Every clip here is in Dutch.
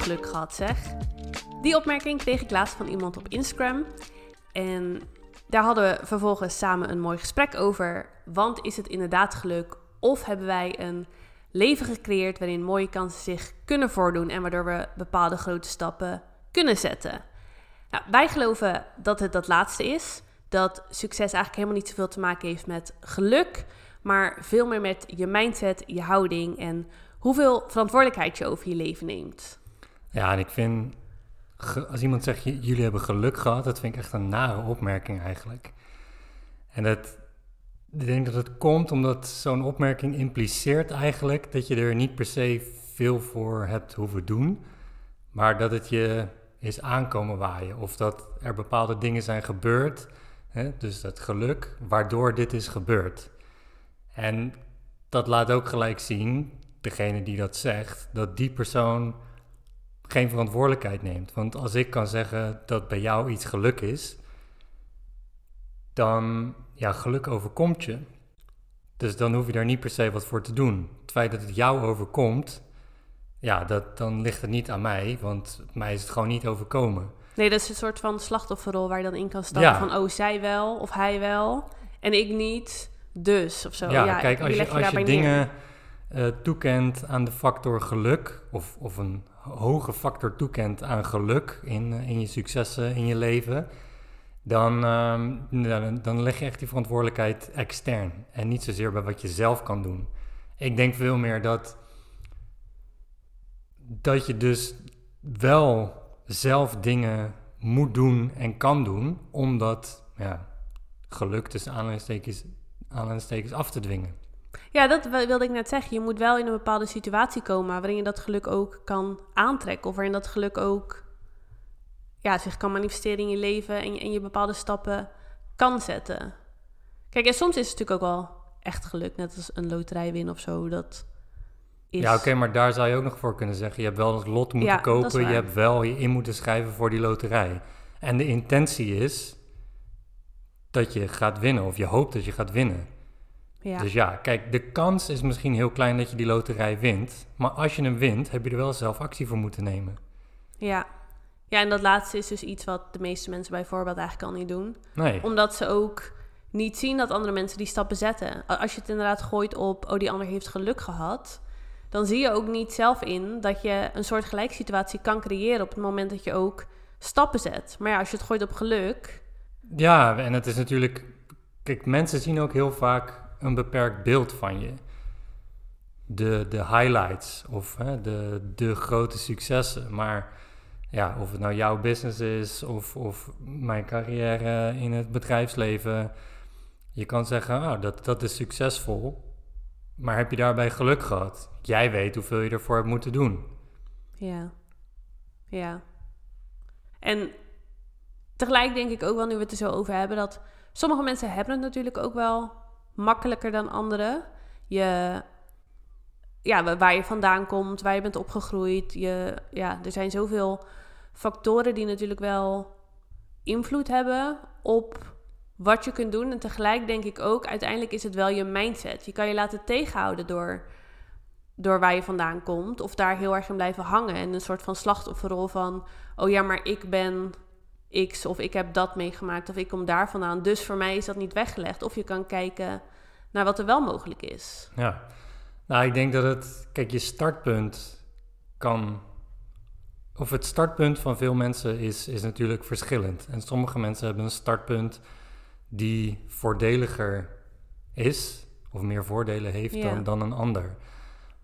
geluk gehad, zeg. Die opmerking kreeg ik laatst van iemand op Instagram. En daar hadden we vervolgens samen een mooi gesprek over. Want is het inderdaad geluk? Of hebben wij een leven gecreëerd waarin mooie kansen zich kunnen voordoen en waardoor we bepaalde grote stappen kunnen zetten? Nou, wij geloven dat het dat laatste is. Dat succes eigenlijk helemaal niet zoveel te maken heeft met geluk, maar veel meer met je mindset, je houding en hoeveel verantwoordelijkheid je over je leven neemt. Ja, en ik vind, als iemand zegt, jullie hebben geluk gehad, dat vind ik echt een nare opmerking eigenlijk. En dat, ik denk dat het komt omdat zo'n opmerking impliceert eigenlijk dat je er niet per se veel voor hebt hoeven doen, maar dat het je is aankomen waaien. Of dat er bepaalde dingen zijn gebeurd, hè, dus dat geluk, waardoor dit is gebeurd. En dat laat ook gelijk zien, degene die dat zegt, dat die persoon geen verantwoordelijkheid neemt. Want als ik kan zeggen dat bij jou iets geluk is, dan, ja, geluk overkomt je. Dus dan hoef je daar niet per se wat voor te doen. Het feit dat het jou overkomt, ja, dat, dan ligt het niet aan mij, want mij is het gewoon niet overkomen. Nee, dat is een soort van slachtofferrol waar je dan in kan stappen. Van, oh, zij wel of hij wel en ik niet, dus of zo. Ja, ja kijk, als je, als je dingen uh, toekent aan de factor geluk, of, of een hoge factor toekent aan geluk in, eh, in je successen in je leven, dan, uh, dan, dan leg je echt die verantwoordelijkheid extern en niet zozeer bij wat je zelf kan doen. Ik denk veel meer dat dat je dus wel zelf dingen moet doen en kan doen, omdat ja, geluk tussen aanhalingstekens, aanhalingstekens af te dwingen. Ja, dat wilde ik net zeggen. Je moet wel in een bepaalde situatie komen waarin je dat geluk ook kan aantrekken. Of waarin dat geluk ook ja, zich kan manifesteren in je leven en je, en je bepaalde stappen kan zetten. Kijk, en soms is het natuurlijk ook wel echt geluk, net als een loterij winnen of zo. Dat, ja, oké, maar daar zou je ook nog voor kunnen zeggen. Je hebt wel het lot moeten kopen, je hebt wel je in moeten schrijven voor die loterij. En de intentie is dat je gaat winnen, of je hoopt dat je gaat winnen. Ja. Dus ja, kijk, de kans is misschien heel klein dat je die loterij wint. Maar als je hem wint, heb je er wel zelf actie voor moeten nemen. Ja. Ja, en dat laatste is dus iets wat de meeste mensen bijvoorbeeld eigenlijk al niet doen. Nee. Omdat ze ook niet zien dat andere mensen die stappen zetten. Als je het inderdaad gooit op, oh, die ander heeft geluk gehad dan zie je ook niet zelf in dat je een soort gelijksituatie kan creëren op het moment dat je ook stappen zet. Maar ja, als je het gooit op geluk. Ja, en het is natuurlijk. Kijk, mensen zien ook heel vaak een beperkt beeld van je. De, de highlights of hè, de, de grote successen. Maar ja, of het nou jouw business is of, of mijn carrière in het bedrijfsleven. Je kan zeggen, oh, dat, dat is succesvol. Maar heb je daarbij geluk gehad? Jij weet hoeveel je ervoor hebt moeten doen. Ja. Ja. En tegelijk denk ik ook wel, nu we het er zo over hebben, dat sommige mensen hebben het natuurlijk ook wel makkelijker dan anderen. Je, ja, waar je vandaan komt, waar je bent opgegroeid. Je, ja, er zijn zoveel factoren die natuurlijk wel invloed hebben op wat je kunt doen. En tegelijk denk ik ook, uiteindelijk is het wel je mindset. Je kan je laten tegenhouden door, door waar je vandaan komt. Of daar heel erg in blijven hangen. En een soort van slachtofferrol van, oh ja, maar ik ben X of ik heb dat meegemaakt of ik kom daar vandaan. Dus voor mij is dat niet weggelegd. Of je kan kijken naar wat er wel mogelijk is. Ja, nou ik denk dat het, kijk, je startpunt kan of het startpunt van veel mensen is, is natuurlijk verschillend. En sommige mensen hebben een startpunt die voordeliger is of meer voordelen heeft dan, dan een ander.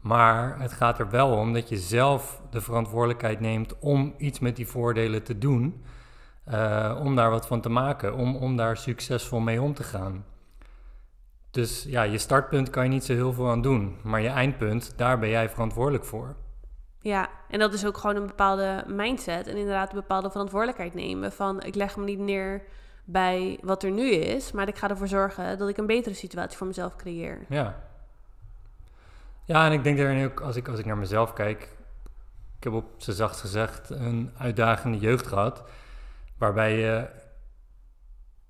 Maar het gaat er wel om dat je zelf de verantwoordelijkheid neemt om iets met die voordelen te doen. Uh, om daar wat van te maken, om, om daar succesvol mee om te gaan. Dus ja, je startpunt kan je niet zo heel veel aan doen. Maar je eindpunt, daar ben jij verantwoordelijk voor. Ja, en dat is ook gewoon een bepaalde mindset. En inderdaad een bepaalde verantwoordelijkheid nemen. Van ik leg me niet neer bij wat er nu is, maar ik ga ervoor zorgen dat ik een betere situatie voor mezelf creëer. Ja. Ja, en ik denk daarin ook, als ik, als ik naar mezelf kijk, ik heb op z'n zacht gezegd een uitdagende jeugd gehad, waarbij je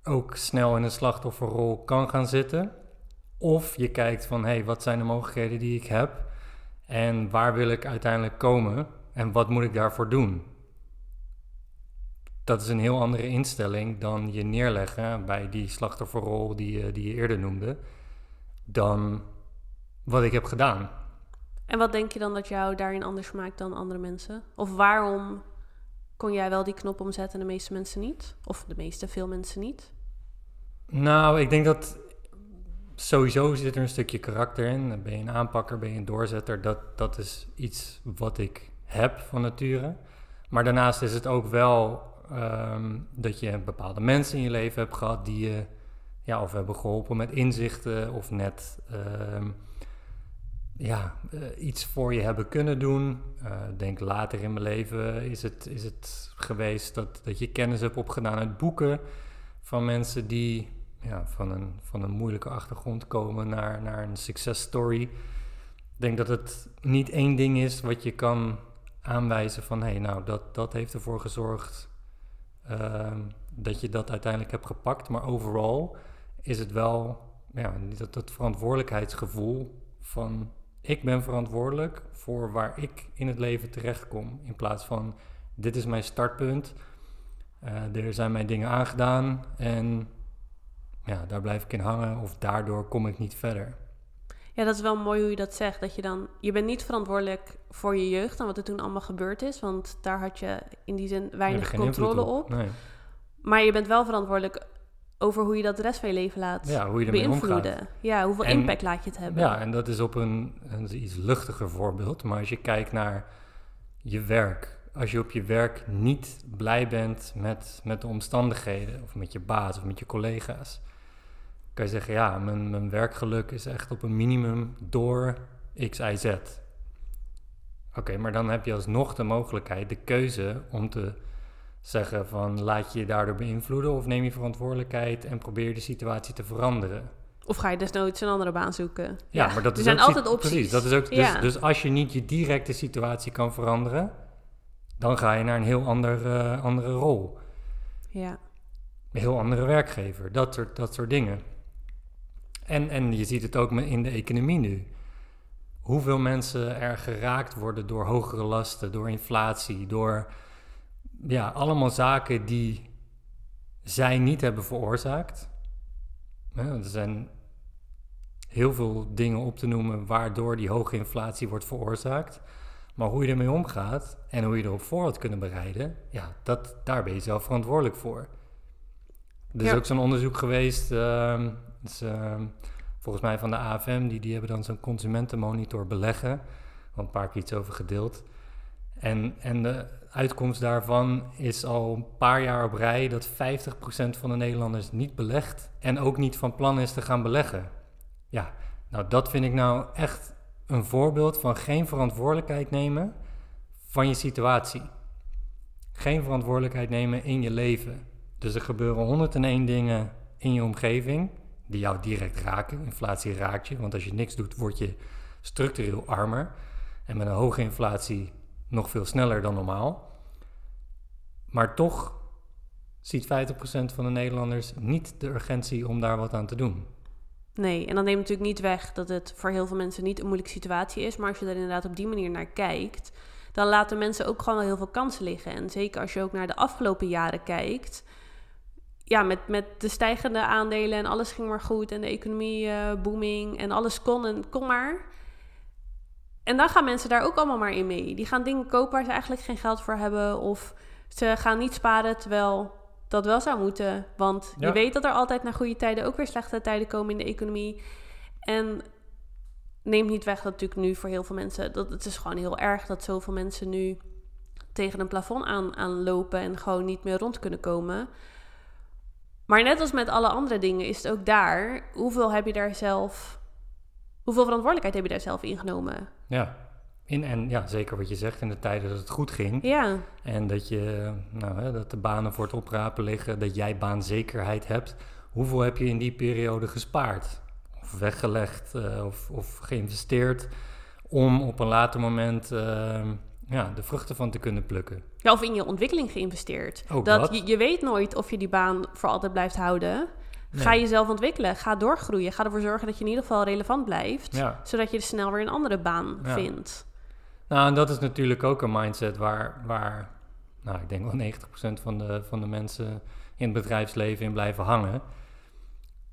ook snel in een slachtofferrol kan gaan zitten. Of je kijkt van, hé, hey, wat zijn de mogelijkheden die ik heb? En waar wil ik uiteindelijk komen? En wat moet ik daarvoor doen? Dat is een heel andere instelling dan je neerleggen bij die slachtofferrol die, die je eerder noemde, dan wat ik heb gedaan. En wat denk je dan dat jou daarin anders maakt dan andere mensen? Of waarom kon jij wel die knop omzetten en de meeste mensen niet? Of de meeste, veel mensen niet? Nou, ik denk dat sowieso zit er een stukje karakter in. Ben je een aanpakker, ben je een doorzetter? Dat, dat is iets wat ik heb van nature. Maar daarnaast is het ook wel ehm, dat je bepaalde mensen in je leven hebt gehad die je ja, of hebben geholpen met inzichten of net ehm, ja, eh, iets voor je hebben kunnen doen. Eh, Ik denk later in mijn leven is het, is het geweest dat, dat je kennis hebt opgedaan uit boeken van mensen die ja, van, een, van een moeilijke achtergrond komen naar, naar een success story. Ik denk dat het niet één ding is wat je kan aanwijzen van hé, hey, nou dat, dat heeft ervoor gezorgd ehm, dat je dat uiteindelijk hebt gepakt. Maar overal is het wel ja, dat, dat verantwoordelijkheidsgevoel van ik ben verantwoordelijk voor waar ik in het leven terechtkom. In plaats van dit is mijn startpunt. Eh, er zijn mij dingen aangedaan en ja, daar blijf ik in hangen of daardoor kom ik niet verder. Ja, dat is wel mooi hoe je dat zegt. Dat je dan, je bent niet verantwoordelijk voor je jeugd en wat er toen allemaal gebeurd is. Want daar had je in die zin weinig controle op. Nee. Maar je bent wel verantwoordelijk over hoe je dat de rest van je leven laat Ja, hoe je omgaat. beïnvloeden. Ja, hoeveel En- impact laat je het hebben? Ja, en dat is op een, een iets luchtiger voorbeeld. Maar als je kijkt naar je werk. Als je op je werk niet blij bent met, met de omstandigheden, of met je baas of met je collega's, kan je zeggen: Ja, mijn, mijn werkgeluk is echt op een minimum door X, Y, Z. Oké, maar dan heb je alsnog de mogelijkheid, de keuze om te zeggen: van laat je je daardoor beïnvloeden of neem je verantwoordelijkheid en probeer de situatie te veranderen. Of ga je desnoods een andere baan zoeken? Ja, maar dat er is zijn ook altijd opties. Precies, dat is ook. Dus, Ja. dus als je niet je directe situatie kan veranderen, dan ga je naar een heel ander, eh, andere rol. Ja. Een heel andere werkgever, dat soort, dat soort dingen. En, en je ziet het ook in de economie nu. Hoeveel mensen er geraakt worden door hogere lasten, door inflatie, door ja, allemaal zaken die zij niet hebben veroorzaakt. Ja, er zijn heel veel dingen op te noemen waardoor die hoge inflatie wordt veroorzaakt. Maar hoe je ermee omgaat en hoe je erop voor had kunnen bereiden, ja, dat, daar ben je zelf verantwoordelijk voor. Er is Ja. ook zo'n onderzoek geweest, ehm, is, ehm, volgens mij van de AFM, die, die hebben dan zo'n consumentenmonitor beleggen. Al een paar keer iets over gedeeld. En, en de uitkomst daarvan is al een paar jaar op rij dat 50% van de Nederlanders niet belegt en ook niet van plan is te gaan beleggen. Ja, nou dat vind ik nou echt een voorbeeld van geen verantwoordelijkheid nemen van je situatie. Geen verantwoordelijkheid nemen in je leven. Dus er gebeuren 101 dingen in je omgeving die jou direct raken. Inflatie raakt je, want als je niks doet, word je structureel armer. En met een hoge inflatie nog veel sneller dan normaal. Maar toch ziet 50% van de Nederlanders niet de urgentie om daar wat aan te doen. Nee, en dan neemt natuurlijk niet weg dat het voor heel veel mensen niet een moeilijke situatie is. Maar als je er inderdaad op die manier naar kijkt, dan laten mensen ook gewoon wel heel veel kansen liggen. En zeker als je ook naar de afgelopen jaren kijkt. Ja, met, met de stijgende aandelen en alles ging maar goed. En de economie eh, booming en alles kon en kon maar. En dan gaan mensen daar ook allemaal maar in mee. Die gaan dingen kopen waar ze eigenlijk geen geld voor hebben. Of ze gaan niet sparen terwijl dat wel zou moeten. Want Ja. je weet dat er altijd na goede tijden ook weer slechte tijden komen in de economie. En neemt niet weg dat natuurlijk nu voor heel veel mensen... Dat, het is gewoon heel erg dat zoveel mensen nu tegen een plafond aan, aanlopen... en gewoon niet meer rond kunnen komen. Maar net als met alle andere dingen is het ook daar... hoeveel heb je daar zelf... Hoeveel verantwoordelijkheid heb je daar zelf ingenomen? Ja, in, en ja, zeker wat je zegt in de tijden dat het goed ging. Ja, En dat, je, nou, hè, dat de banen voor het oprapen liggen, dat jij baanzekerheid hebt. Hoeveel heb je in die periode gespaard? Of weggelegd eh, of, of geïnvesteerd om op een later moment eh, ja, de vruchten van te kunnen plukken? Ja, of in je ontwikkeling geïnvesteerd. Ook dat dat. Je, je weet nooit of je die baan voor altijd blijft houden. Ga jezelf ontwikkelen. Ga doorgroeien. Ga ervoor zorgen dat je in ieder geval relevant blijft. Ja, Zodat je snel weer een andere baan Ja. vindt. Nou, en dat is natuurlijk ook een mindset waar, waar nou, ik denk wel 90% van de, van de mensen in het bedrijfsleven in blijven hangen.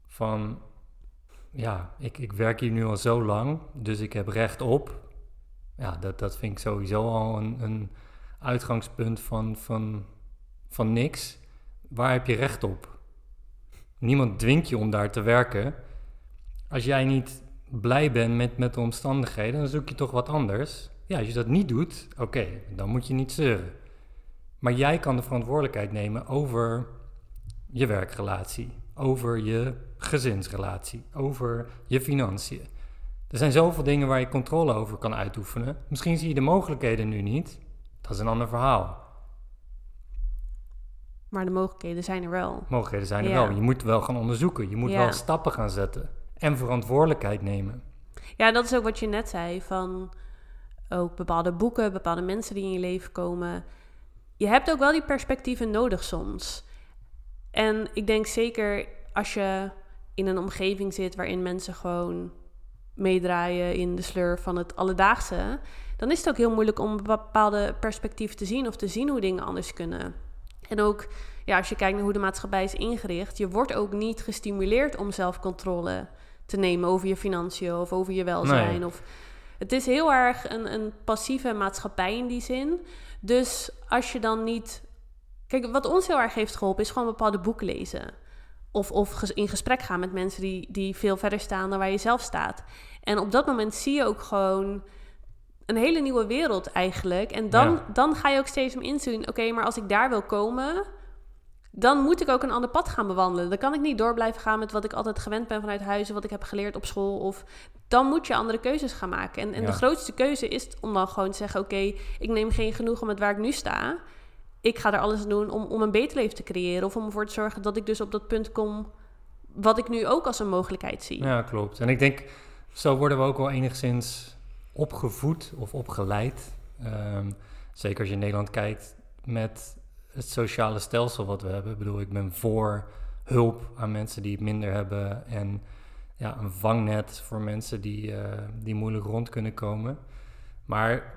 Van, ja, ik, ik werk hier nu al zo lang, dus ik heb recht op. Ja, dat, dat vind ik sowieso al een, een uitgangspunt van, van, van niks. Waar heb je recht op? Niemand dwingt je om daar te werken. Als jij niet blij bent met, met de omstandigheden, dan zoek je toch wat anders. Ja, als je dat niet doet, oké, dan moet je niet zeuren. Maar jij kan de verantwoordelijkheid nemen over je werkrelatie, over je gezinsrelatie, over je financiën. Er zijn zoveel dingen waar je controle over kan uitoefenen. Misschien zie je de mogelijkheden nu niet. Dat is een ander verhaal. Maar de mogelijkheden zijn er wel. Mogelijkheden zijn er Ja. wel. Je moet wel gaan onderzoeken. Je moet Ja. wel stappen gaan zetten. En verantwoordelijkheid nemen. Ja, dat is ook wat je net zei. Van ook bepaalde boeken, bepaalde mensen die in je leven komen. Je hebt ook wel die perspectieven nodig soms. En ik denk zeker als je in een omgeving zit waarin mensen gewoon meedraaien in de sleur van het alledaagse, dan is het ook heel moeilijk om bepaalde perspectieven te zien of te zien hoe dingen anders kunnen. En ook ja, als je kijkt naar hoe de maatschappij is ingericht, je wordt ook niet gestimuleerd om zelfcontrole te nemen over je financiën of over je welzijn. Nee. Of, het is heel erg een, een passieve maatschappij in die zin. Dus als je dan niet. Kijk, wat ons heel erg heeft geholpen is gewoon bepaalde boeken lezen. Of, of in gesprek gaan met mensen die, die veel verder staan dan waar je zelf staat. En op dat moment zie je ook gewoon een hele nieuwe wereld eigenlijk. En dan, Ja. dan ga je ook steeds meer inzien... oké, maar als ik daar wil komen... dan moet ik ook een ander pad gaan bewandelen. Dan kan ik niet door blijven gaan met wat ik altijd gewend ben vanuit huis... wat ik heb geleerd op school. Of dan moet je andere keuzes gaan maken. En, en Ja. de grootste keuze is om dan gewoon te zeggen... oké, ik neem geen genoegen met waar ik nu sta. Ik ga er alles aan doen om, om een beter leven te creëren... of om ervoor te zorgen dat ik dus op dat punt kom... wat ik nu ook als een mogelijkheid zie. Ja, klopt. En ik denk, zo worden we ook wel enigszins opgevoed of opgeleid. Ehm, zeker als je in Nederland kijkt met het sociale stelsel wat we hebben. Ik bedoel, ik ben voor hulp aan mensen die het minder hebben. En ja, een vangnet voor mensen die, eh, die moeilijk rond kunnen komen. Maar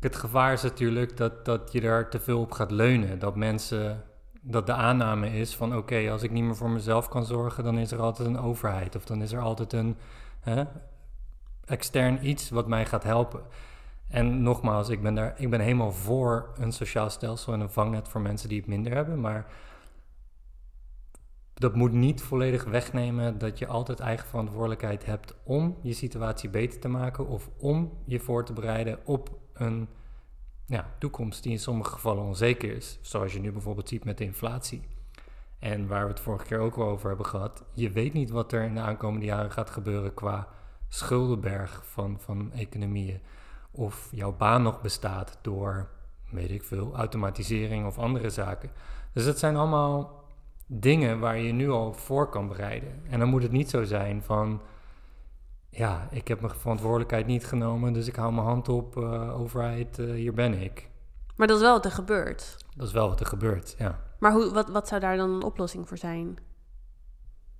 het gevaar is natuurlijk dat, dat je daar te veel op gaat leunen. Dat mensen, dat de aanname is van oké, als ik niet meer voor mezelf kan zorgen, dan is er altijd een overheid. Of dan is er altijd een hè, extern iets wat mij gaat helpen. En nogmaals, ik ben, daar, ik ben helemaal voor een sociaal stelsel en een vangnet voor mensen die het minder hebben. Maar dat moet niet volledig wegnemen dat je altijd eigen verantwoordelijkheid hebt om je situatie beter te maken of om je voor te bereiden op een ja, toekomst die in sommige gevallen onzeker is. Zoals je nu bijvoorbeeld ziet met de inflatie. En waar we het vorige keer ook wel over hebben gehad. Je weet niet wat er in de aankomende jaren gaat gebeuren qua schuldenberg van, van economieën. Of jouw baan nog bestaat door, weet ik veel, automatisering of andere zaken. Dus het zijn allemaal dingen waar je nu al voor kan bereiden. En dan moet het niet zo zijn van, ja, ik heb mijn verantwoordelijkheid niet genomen, dus ik hou mijn hand op, eh, overheid, eh, hier ben ik. Maar dat is wel wat er gebeurt. Dat is wel wat er gebeurt, ja. Maar hoe, wat, wat zou daar dan een oplossing voor zijn?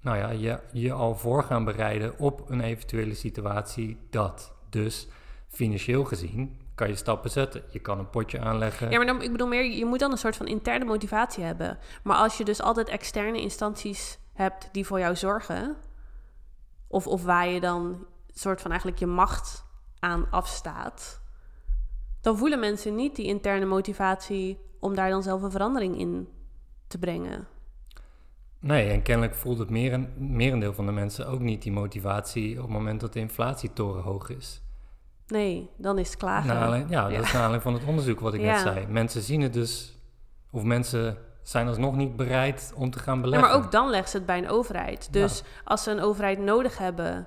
Nou ja, je, je al voor gaan bereiden op een eventuele situatie dat. Dus financieel gezien kan je stappen zetten. Je kan een potje aanleggen. Ja, maar dan, ik bedoel meer, je moet dan een soort van interne motivatie hebben. Maar als je dus altijd externe instanties hebt die voor jou zorgen, of, of waar je dan soort van eigenlijk je macht aan afstaat, dan voelen mensen niet die interne motivatie om daar dan zelf een verandering in te brengen. Nee, en kennelijk voelt het meren, merendeel van de mensen ook niet die motivatie op het moment dat de inflatie torenhoog is. Nee, dan is het klagen. Aanleiding- ja, dat Ja. is naar aanleiding van het onderzoek wat ik Ja. net zei. Mensen zien het dus, of mensen zijn alsnog niet bereid om te gaan Ja, beleggen. maar ook dan leggen ze het bij een overheid. Dus als ze een overheid nodig hebben,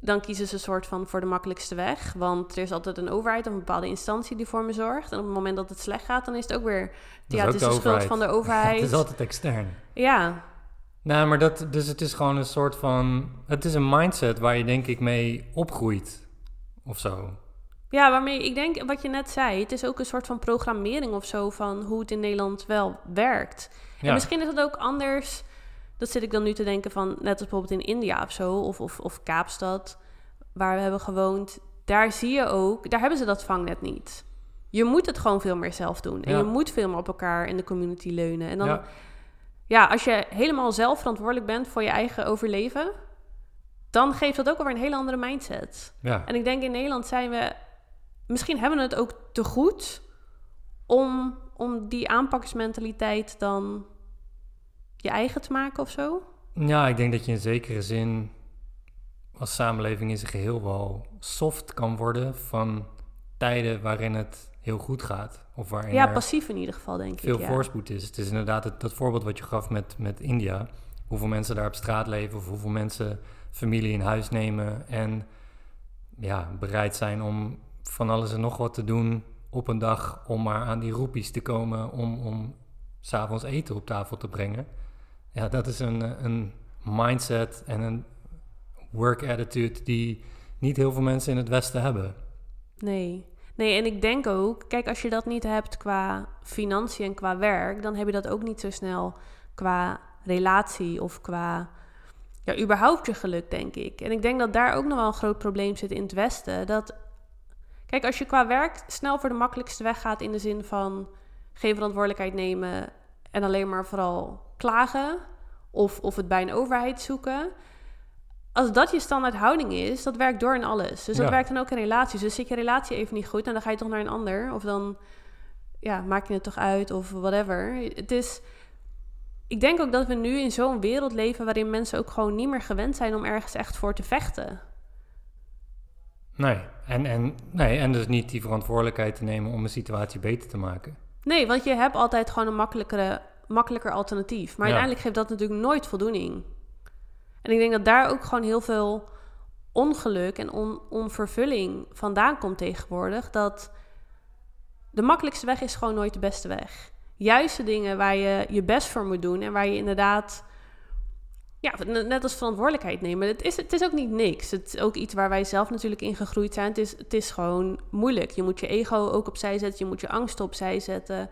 dan kiezen ze een soort van voor de makkelijkste weg. Want er is altijd een overheid of een bepaalde instantie die voor me zorgt. En op het moment dat het slecht gaat, dan is het ook weer... Dat ja, het is de, schuld van de overheid. het is altijd extern. Ja, Nou, maar dat, dus het is gewoon een soort van, het is een mindset waar je denk ik mee opgroeit, of zo. ja, waarmee ik denk, wat je net zei, het is ook een soort van programmering of zo van hoe het in Nederland wel werkt. En misschien is het ook anders. Dat zit ik dan nu te denken van, net als bijvoorbeeld in India of zo, of, of, of Kaapstad, waar we hebben gewoond. daar zie je ook, daar hebben ze dat vangnet niet. Je moet het gewoon veel meer zelf doen. En Ja. je moet veel meer op elkaar in de community leunen. En dan, ja. Ja. als je helemaal zelf verantwoordelijk bent voor je eigen overleven, dan geeft dat ook alweer een hele andere mindset. Ja. En ik denk in Nederland zijn we, misschien hebben we het ook te goed om, om die aanpaksmentaliteit dan je eigen te maken of zo. ja, ik denk dat je in zekere zin als samenleving in zijn geheel wel soft kan worden van tijden waarin het heel goed gaat. Of waarin Ja, passief in ieder geval, denk veel ik. Ja. voorspoed is. Het is inderdaad het, dat voorbeeld wat je gaf met, met India. Hoeveel mensen daar op straat leven of hoeveel mensen familie in huis nemen en ja, bereid zijn om van alles en nog wat te doen op een dag om maar aan die roepies te komen om, om s'avonds eten op tafel te brengen. Ja, dat is een, eh, een mindset en een work attitude die niet heel veel mensen in het Westen hebben. Nee. Nee, en ik denk ook, kijk, als je dat niet hebt qua financiën en qua werk, dan heb je dat ook niet zo snel qua relatie of qua, ja, überhaupt je geluk, denk ik. En ik denk dat daar ook nog wel een groot probleem zit in het Westen. Dat, kijk, als je qua werk snel voor de makkelijkste weg gaat in de zin van geen verantwoordelijkheid nemen en alleen maar vooral klagen of, of het bij een overheid zoeken. Als dat je standaard houding is, dat werkt door in alles. Dus dat Ja. werkt dan ook in relaties. Dus zit je relatie even niet goed en dan ga je toch naar een ander. Of dan ja, maak je het toch uit of whatever. Het is... Ik denk ook dat we nu in zo'n wereld leven waarin mensen ook gewoon niet meer gewend zijn om ergens echt voor te vechten. Nee, en, en, nee, en dus niet die verantwoordelijkheid te nemen om een situatie beter te maken. Nee, want je hebt altijd gewoon een makkelijkere, makkelijker alternatief. Maar Ja. uiteindelijk geeft dat natuurlijk nooit voldoening. En ik denk dat daar ook gewoon heel veel ongeluk en on, onvervulling vandaan komt tegenwoordig. Dat de makkelijkste weg is gewoon nooit de beste weg. Juist de dingen waar je je best voor moet doen en waar je inderdaad, ja, net net als verantwoordelijkheid nemen. Het is, het is ook niet niks. Het is ook iets waar wij zelf natuurlijk in gegroeid zijn. Het is, het is gewoon moeilijk. Je moet je ego ook opzij zetten, je moet je angst opzij zetten.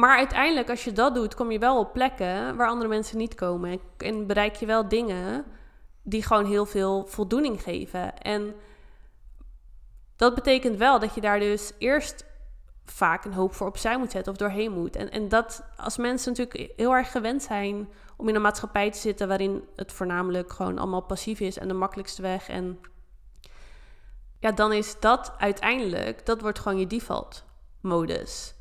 Maar uiteindelijk, als je dat doet, kom je wel op plekken waar andere mensen niet komen. En- bereik je wel dingen die gewoon heel veel voldoening geven. En dat betekent wel dat je daar dus eerst vaak een hoop voor opzij moet zetten of doorheen moet. En, en dat als mensen natuurlijk heel erg gewend zijn om in een maatschappij te zitten waarin het voornamelijk gewoon allemaal passief is en de makkelijkste weg. En ja, dan is dat uiteindelijk, dat wordt gewoon je default modus.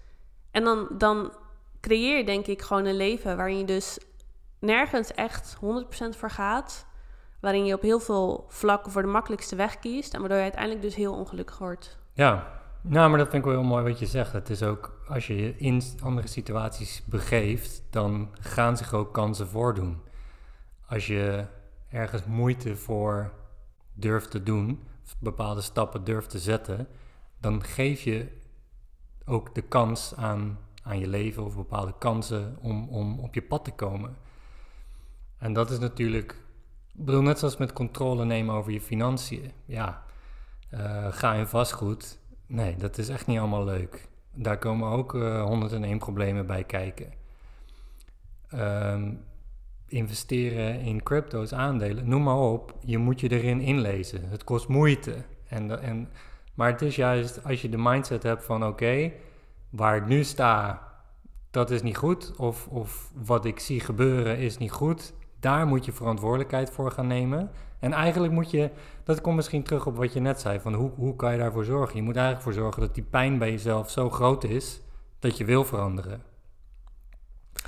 En dan, dan creëer je denk ik gewoon een leven waarin je dus nergens echt 100% voor gaat. Waarin je op heel veel vlakken voor de makkelijkste weg kiest. En waardoor je uiteindelijk dus heel ongelukkig wordt. Ja, nou, maar dat vind ik wel heel mooi wat je zegt. Het is ook, als je je in andere situaties begeeft, dan gaan zich ook kansen voordoen. Als je ergens moeite voor durft te doen, bepaalde stappen durft te zetten, dan geef je ook de kans aan, aan je leven of bepaalde kansen om, om op je pad te komen. En dat is natuurlijk, ik bedoel, net zoals met controle nemen over je financiën. Ja, eh, ga in vastgoed. Nee, dat is echt niet allemaal leuk. Daar komen ook eh 101 problemen bij kijken. Ehm, investeren in crypto's, aandelen, noem maar op. Je moet je erin inlezen. Het kost moeite. En, en, maar het is juist als je de mindset hebt van oké, waar ik nu sta, dat is niet goed. Of, of wat ik zie gebeuren is niet goed. Daar moet je verantwoordelijkheid voor gaan nemen. En eigenlijk moet je, dat komt misschien terug op wat je net zei, van hoe, hoe kan je daarvoor zorgen? Je moet eigenlijk voor zorgen dat die pijn bij jezelf zo groot is dat je wil veranderen.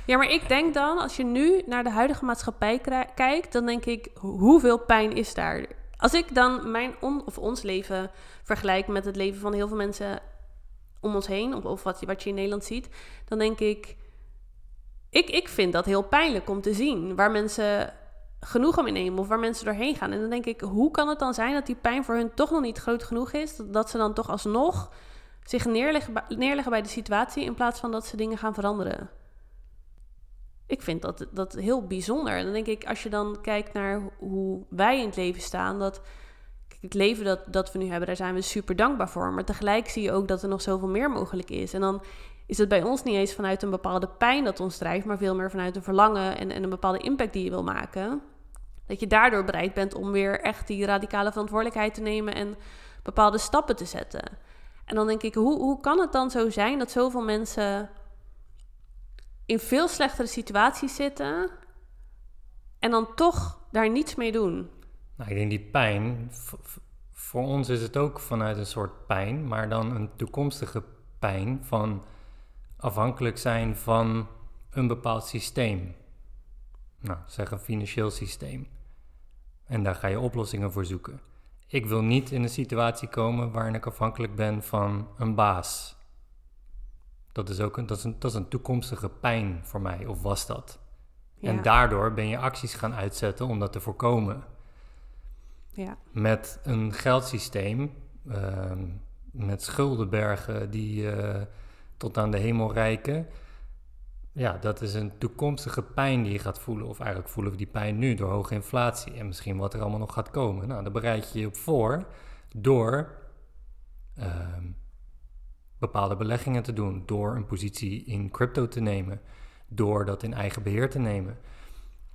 Ja, maar ik denk dan, als je nu naar de huidige maatschappij kijkt, dan denk ik, ho- hoeveel pijn is daar? Als ik dan mijn of ons leven vergelijk met het leven van heel veel mensen om ons heen, of, of wat, je- in Nederland ziet, dan denk ik, ik, ik vind dat heel pijnlijk om te zien, waar mensen genoegen mee nemen of waar mensen doorheen gaan. En dan denk ik, hoe kan het dan zijn dat die pijn voor hun toch nog niet groot genoeg is, dat, dat ze dan toch alsnog zich neerleggen, neerleggen bij de situatie in plaats van dat ze dingen gaan veranderen? Ik vind dat, dat heel bijzonder. En dan denk ik, als je dan kijkt naar hoe wij in het leven staan, dat het leven dat, dat we nu hebben, daar zijn we super dankbaar voor. Maar tegelijk zie je ook dat er nog zoveel meer mogelijk is. En dan is het bij ons niet eens vanuit een bepaalde pijn dat ons drijft, maar veel meer vanuit een verlangen en, en een bepaalde impact die je wil maken. Dat je daardoor bereid bent om weer echt die radicale verantwoordelijkheid te nemen en bepaalde stappen te zetten. En dan denk ik, hoe, hoe kan het dan zo zijn dat zoveel mensen in veel slechtere situaties zitten en dan toch daar niets mee doen? Nou, ik denk die pijn, voor ons is het ook vanuit een soort pijn, maar dan een toekomstige pijn van afhankelijk zijn van een bepaald systeem. Nou, zeg een financieel systeem. En daar ga je oplossingen voor zoeken. Ik wil niet in een situatie komen waarin ik afhankelijk ben van een baas. Dat is ook een, dat is een, dat is een toekomstige pijn voor mij, of was dat? En daardoor ben je acties gaan uitzetten om dat te voorkomen. Ja. Met een geldsysteem, uh, met schuldenbergen die uh, tot aan de hemel reiken. Ja, dat is een toekomstige pijn die je gaat voelen. Of eigenlijk voelen we die pijn nu door hoge inflatie en misschien wat er allemaal nog gaat komen. Nou, daar bereid je je op voor door uh, bepaalde beleggingen te doen, door een positie in crypto te nemen, door dat in eigen beheer te nemen.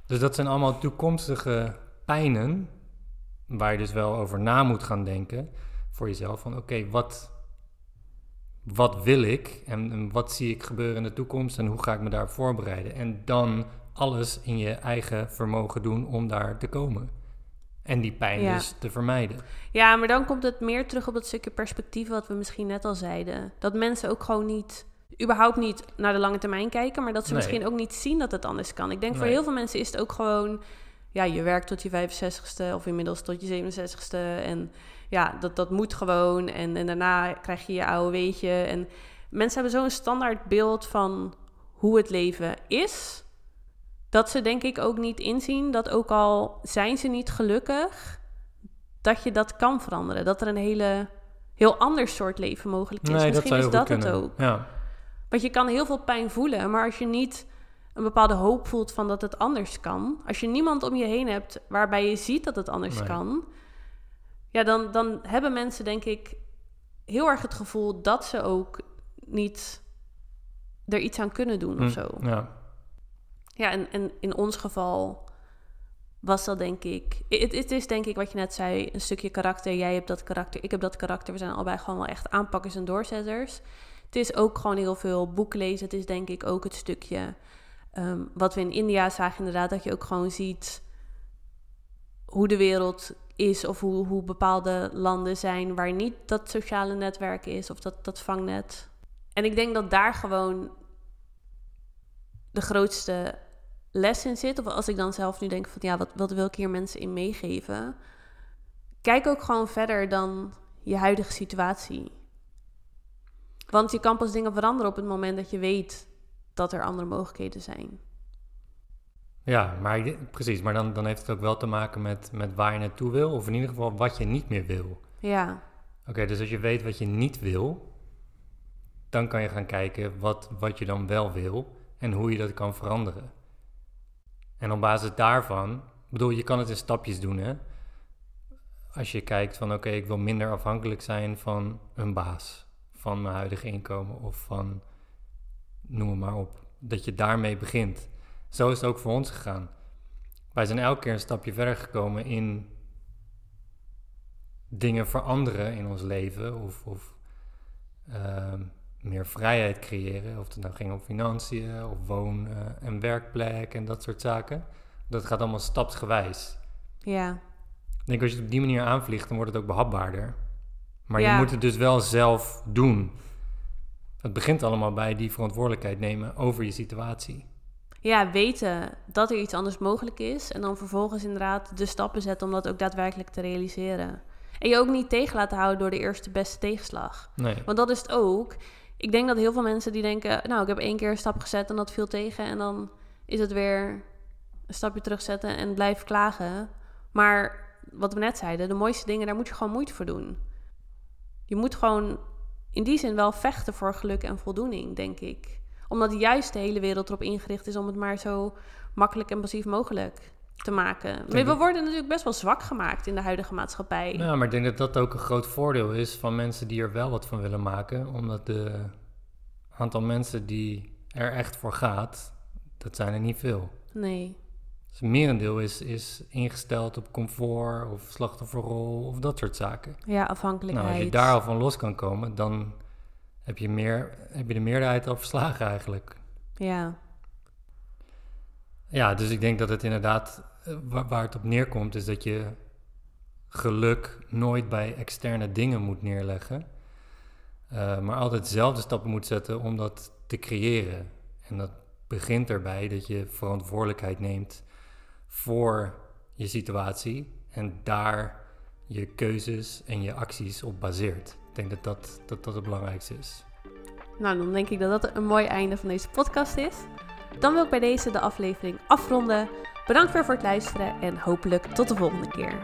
Dus dat zijn allemaal toekomstige pijnen waar je dus wel over na moet gaan denken voor jezelf. Van oké, wat, wat wil ik en, en, wat zie ik gebeuren in de toekomst en hoe ga ik me daar voorbereiden? En dan alles in je eigen vermogen doen om daar te komen. En die pijn dus te vermijden. Ja, maar dan komt het meer terug op dat stukje perspectief wat we misschien net al zeiden. Dat mensen ook gewoon niet, überhaupt niet naar de lange termijn kijken, maar dat ze misschien ook niet zien dat het anders kan. Ik denk voor heel veel mensen is het ook gewoon, ja, je werkt tot je 65ste of inmiddels tot je 67ste en ja, dat, dat moet gewoon. En, en daarna krijg je je oude weetje. En mensen hebben zo'n standaard beeld van hoe het leven is. Dat ze denk ik ook niet inzien dat ook al zijn ze niet gelukkig, dat je dat kan veranderen. Dat er een hele, heel ander soort leven mogelijk is. Nee, Misschien dat is dat het ook. Ja. Want je kan heel veel pijn voelen, maar als je niet een bepaalde hoop voelt van dat het anders kan. Als je niemand om je heen hebt waarbij je ziet dat het anders kan, ja, dan, dan hebben mensen denk ik heel erg het gevoel dat ze ook niet er iets aan kunnen doen of hm, zo. Ja, ja en, in ons geval was dat denk ik... Het, het is denk ik wat je net zei, een stukje karakter. Jij hebt dat karakter, ik heb dat karakter. We zijn allebei gewoon wel echt aanpakkers en doorzetters. Het is ook gewoon heel veel boek lezen. Het is denk ik ook het stukje... Ehm, wat we in India zagen inderdaad, dat je ook gewoon ziet hoe de wereld is of hoe, hoe bepaalde landen zijn waar niet dat sociale netwerk is of dat, dat vangnet. En ik denk dat daar gewoon de grootste les in zit. Of als ik dan zelf nu denk van ja, wat, wat wil ik hier mensen in meegeven? Kijk ook gewoon verder dan je huidige situatie. Want je kan pas dingen veranderen op het moment dat je weet dat er andere mogelijkheden zijn. Ja, maar precies. Maar dan, dan heeft het ook wel te maken met, met waar je naartoe wil. Of in ieder geval wat je niet meer wil. Ja. Oké, dus als je weet wat je niet wil, dan kan je gaan kijken wat, wat je dan wel wil en hoe je dat kan veranderen. En op basis daarvan, bedoel, je kan het in stapjes doen, hè? Als je kijkt van, oké, ik wil minder afhankelijk zijn van een baas, van mijn huidige inkomen of van, noem maar op, dat je daarmee begint. Zo is het ook voor ons gegaan. Wij zijn elke keer een stapje verder gekomen in dingen veranderen in ons leven of, of ehm, meer vrijheid creëren. Of het nou ging om financiën of woon- en werkplek en dat soort zaken. Dat gaat allemaal stapsgewijs. Ja. Ik denk als je het op die manier aanvliegt, dan wordt het ook behapbaarder. Maar je moet het dus wel zelf doen. Het begint allemaal bij die verantwoordelijkheid nemen over je situatie ja, weten dat er iets anders mogelijk is. En dan vervolgens inderdaad de stappen zetten om dat ook daadwerkelijk te realiseren. En je ook niet tegen laten houden door de eerste beste tegenslag. Nee. Want dat is het ook. Ik denk dat heel veel mensen die denken... nou, ik heb één keer een stap gezet en dat viel tegen... en dan is het weer een stapje terugzetten en blijven klagen. Maar wat we net zeiden, de mooiste dingen... daar moet je gewoon moeite voor doen. Je moet gewoon in die zin wel vechten voor geluk en voldoening, denk ik omdat juist de hele wereld erop ingericht is om het maar zo makkelijk en passief mogelijk te maken. Maar we worden natuurlijk best wel zwak gemaakt in de huidige maatschappij. Ja, maar ik denk dat dat ook een groot voordeel is van mensen die er wel wat van willen maken. Omdat de aantal mensen die er echt voor gaat, dat zijn er niet veel. Nee. Dus het merendeel is, is ingesteld op comfort of slachtofferrol of dat soort zaken. Ja, afhankelijkheid. Nou, als je daar al van los kan komen, dan heb je, meer, heb je de meerderheid al verslagen eigenlijk. Ja. Ja, dus ik denk dat het inderdaad, eh, waar, het op neerkomt, is dat je geluk nooit bij externe dingen moet neerleggen. eh, maar altijd zelf de stappen moet zetten om dat te creëren. En dat begint erbij dat je verantwoordelijkheid neemt voor je situatie en daar je keuzes en je acties op baseert. Ik denk dat dat, dat, dat het belangrijkste is. Nou, dan denk ik dat dat een mooi einde van deze podcast is. Dan wil ik bij deze de aflevering afronden. Bedankt weer voor het luisteren en hopelijk tot de volgende keer.